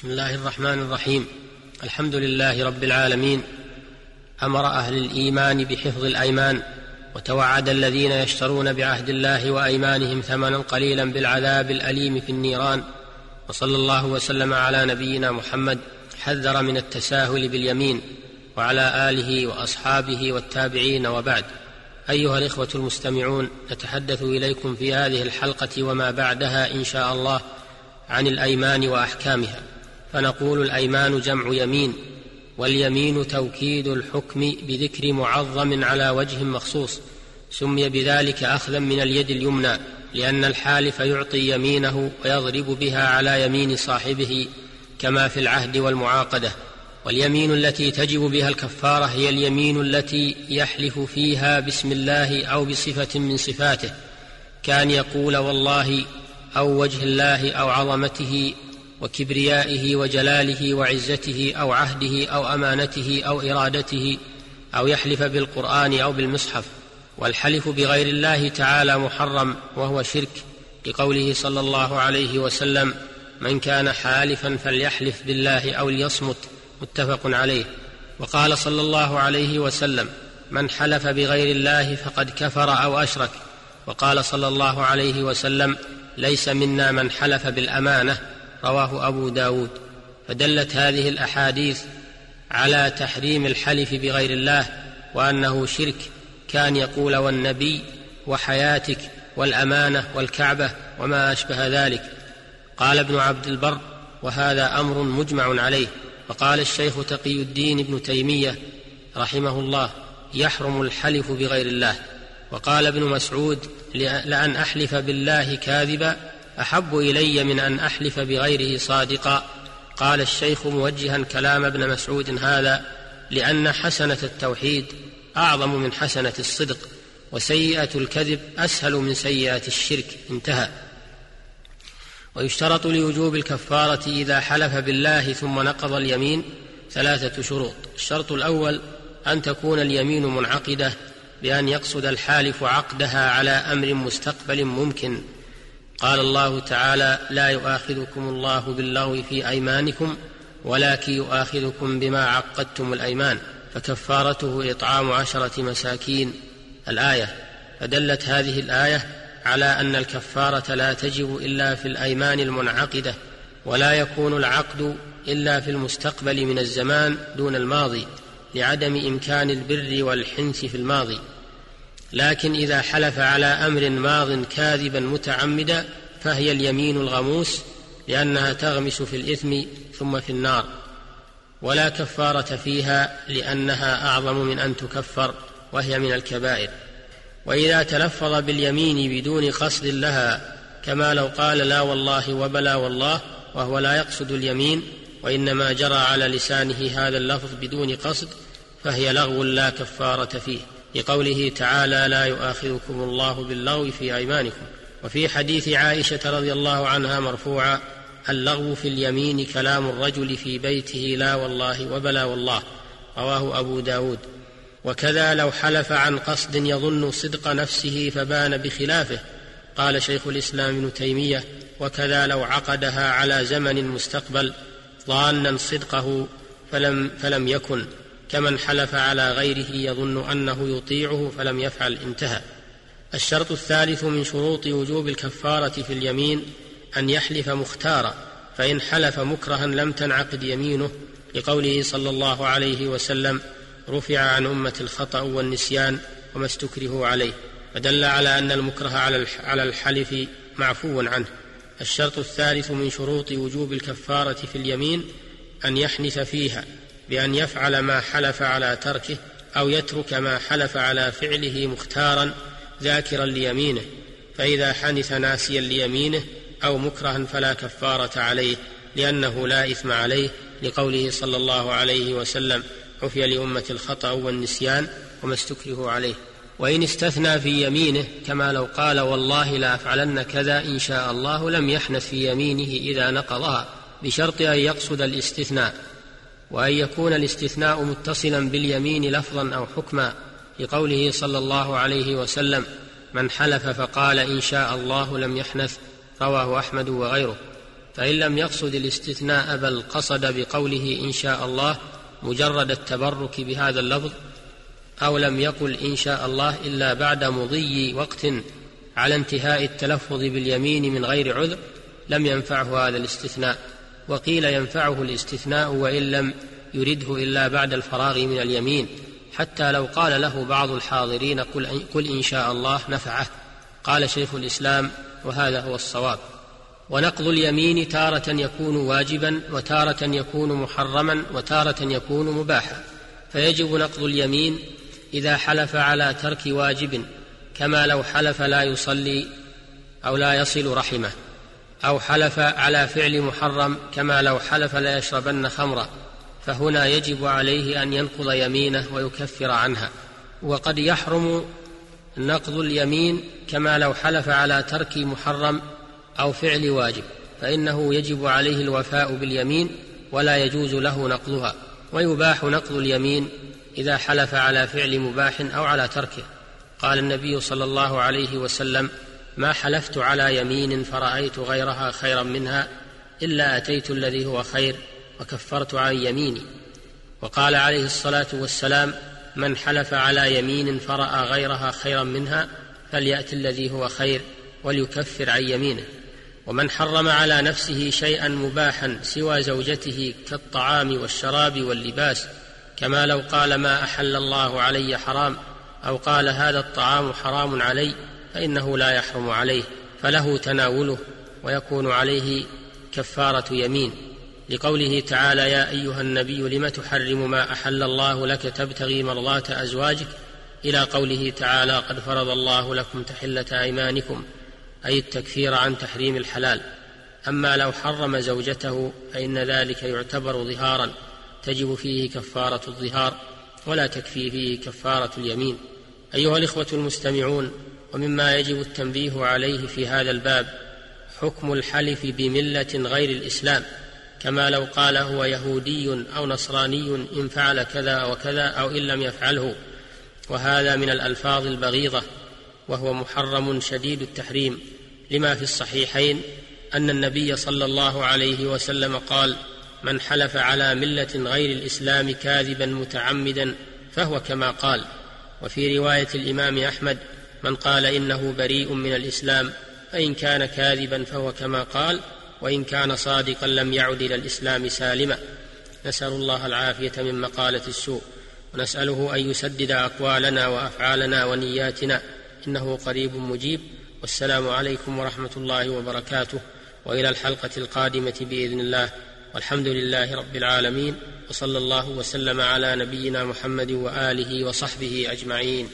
بسم الله الرحمن الرحيم. الحمد لله رب العالمين. أمر أهل الإيمان بحفظ الأيمان وتوعد الذين يشترون بعهد الله وأيمانهم ثمنا قليلا بالعذاب الأليم في النيران. وصلى الله وسلم على نبينا محمد حذر من التساهل باليمين وعلى آله وأصحابه والتابعين وبعد. أيها الإخوة المستمعون نتحدث إليكم في هذه الحلقة وما بعدها إن شاء الله عن الأيمان وأحكامها. فنقول الأيمان جمع يمين واليمين توكيد الحكم بذكر معظم على وجه مخصوص سمي بذلك أخذا من اليد اليمنى لأن الحالف يعطي يمينه ويضرب بها على يمين صاحبه كما في العهد والمعاقدة. واليمين التي تجب بها الكفارة هي اليمين التي يحلف فيها باسم الله أو بصفة من صفاته كان يقول والله أو وجه الله أو عظمته وكبريائه وجلاله وعزته أو عهده أو أمانته أو إرادته أو يحلف بالقرآن أو بالمصحف والحلف بغير الله تعالى محرم وهو شرك لقوله صلى الله عليه وسلم من كان حالفا فليحلف بالله أو ليصمت متفق عليه. وقال صلى الله عليه وسلم من حلف بغير الله فقد كفر أو أشرك وقال صلى الله عليه وسلم ليس منا من حلف بالأمانة رواه أبو داود. فدلت هذه الأحاديث على تحريم الحلف بغير الله وأنه شرك كان يقول والنبي وحياتك والأمانة والكعبة وما أشبه ذلك. قال ابن عبد البر وهذا أمر مجمع عليه. وقال الشيخ تقي الدين ابن تيمية رحمه الله يحرم الحلف بغير الله. وقال ابن مسعود لأن أحلف بالله كاذبا أحب إلي من أن أحلف بغيره صادقا. قال الشيخ موجها كلام ابن مسعود هذا لأن حسنة التوحيد أعظم من حسنة الصدق وسيئة الكذب أسهل من سيئة الشرك. انتهى. ويشترط لوجوب الكفارة إذا حلف بالله ثم نقض اليمين ثلاثة شروط. الشرط الأول أن تكون اليمين منعقدة بأن يقصد الحالف عقدها على أمر مستقبل ممكن. قال الله تعالى لا يؤاخذكم الله باللغو في أيمانكم ولكن يؤاخذكم بما عقدتم الأيمان فكفارته إطعام عشرة مساكين. الآية فدلت هذه الآية على أن الكفارة لا تجب إلا في الأيمان المنعقدة ولا يكون العقد إلا في المستقبل من الزمان دون الماضي لعدم إمكان البر والحنث في الماضي. لكن إذا حلف على أمر ماض كاذبا متعمدا فهي اليمين الغموس لأنها تغمس في الإثم ثم في النار ولا كفارة فيها لأنها أعظم من أن تكفر وهي من الكبائر. وإذا تلفظ باليمين بدون قصد لها كما لو قال لا والله وبلا والله وهو لا يقصد اليمين وإنما جرى على لسانه هذا اللفظ بدون قصد فهي لغو لا كفارة فيه. لقوله تعالى لا يؤاخذكم الله باللغو في أيمانكم. وفي حديث عائشة رضي الله عنها مرفوعا اللغو في اليمين كلام الرجل في بيته لا والله وبلا والله. رواه أبو داود. وكذا لو حلف عن قصد يظن صدق نفسه فبان بخلافه. قال شيخ الإسلام ابن تيمية وكذا لو عقدها على زمن مستقبل ظانا صدقه فلم فلم يكن. كمن حلف على غيره يظن أنه يطيعه فلم يفعل انتهى. الشرط الثالث من شروط وجوب الكفارة في اليمين أن يحلف مختارا فإن حلف مكرها لم تنعقد يمينه لقوله صلى الله عليه وسلم رفع عن أمة الخطأ والنسيان وما استكرهوا عليه فدل على أن المكره على الحلف معفو عنه. الشرط الثالث من شروط وجوب الكفارة في اليمين أن يحنث فيها بأن يفعل ما حلف على تركه أو يترك ما حلف على فعله مختارا ذاكرا ليمينه فإذا حنث ناسيا ليمينه أو مكرها فلا كفارة عليه لأنه لا إثم عليه لقوله صلى الله عليه وسلم عفي لأمة الخطأ والنسيان وما استكرهوا عليه. وإن استثنى في يمينه كما لو قال والله لا أفعلن كذا إن شاء الله لم يحنث في يمينه إذا نقضها. بشرط أن يقصد الاستثناء. وأن يكون الاستثناء متصلا باليمين لفظا أو حكما لقوله صلى الله عليه وسلم من حلف فقال إن شاء الله لم يحنث رواه أحمد وغيره. فإن لم يقصد الاستثناء بل قصد بقوله إن شاء الله مجرد التبرك بهذا اللفظ أو لم يقل إن شاء الله إلا بعد مضي وقت على انتهاء التلفظ باليمين من غير عذر لم ينفعه هذا الاستثناء. وقيل ينفعه الاستثناء وإن لم يرده إلا بعد الفراغ من اليمين حتى لو قال له بعض الحاضرين قل, قل إن شاء الله نفعه. قال شيخ الإسلام وهذا هو الصواب. ونقض اليمين تارة يكون واجبا وتارة يكون محرما وتارة يكون مباحا. فيجب نقض اليمين إذا حلف على ترك واجب كما لو حلف لا يصلي أو لا يصل رحمه. أو حلف على فعل محرم كما لو حلف لا يشربن خمرا فهنا يجب عليه أن ينقض يمينه ويكفر عنها. وقد يحرم نقض اليمين كما لو حلف على ترك محرم أو فعل واجب فإنه يجب عليه الوفاء باليمين ولا يجوز له نقضها. ويباح نقض اليمين إذا حلف على فعل مباح أو على تركه. قال النبي صلى الله عليه وسلم ما حلفت على يمين فرأيت غيرها خيرا منها إلا أتيت الذي هو خير وكفرت عن يميني. وقال عليه الصلاة والسلام من حلف على يمين فرأى غيرها خيرا منها فليأت الذي هو خير وليكفر عن يمينه. ومن حرم على نفسه شيئا مباحا سوى زوجته كالطعام والشراب واللباس كما لو قال ما أحل الله علي حرام أو قال هذا الطعام حرام علي فإنه لا يحرم عليه فله تناوله ويكون عليه كفارة يمين. لقوله تعالى يا أيها النبي لم تحرم ما أحل الله لك تبتغي مرضات أزواجك؟ إلى قوله تعالى قد فرض الله لكم تحلة أيمانكم أي التكفير عن تحريم الحلال. أما لو حرم زوجته فإن ذلك يعتبر ظهارا تجب فيه كفارة الظهار ولا تكفي فيه كفارة اليمين. أيها الإخوة المستمعون ومما يجب التنبيه عليه في هذا الباب حكم الحلف بملة غير الإسلام كما لو قال هو يهودي أو نصراني إن فعل كذا وكذا أو إن لم يفعله. وهذا من الألفاظ البغيضة وهو محرم شديد التحريم. لما في الصحيحين؟ أن النبي صلى الله عليه وسلم قال من حلف على ملة غير الإسلام كاذبا متعمدا فهو كما قال وفي رواية الإمام أحمد من قال إنه بريء من الإسلام فإن كان كاذبا فهو كما قال وإن كان صادقا لم يعد إلى الإسلام سالما. نسأل الله العافية من مقالة السوء ونسأله أن يسدد أقوالنا وأفعالنا ونياتنا إنه قريب مجيب. والسلام عليكم ورحمة الله وبركاته وإلى الحلقة القادمة بإذن الله. والحمد لله رب العالمين وصلى الله وسلم على نبينا محمد وآله وصحبه أجمعين.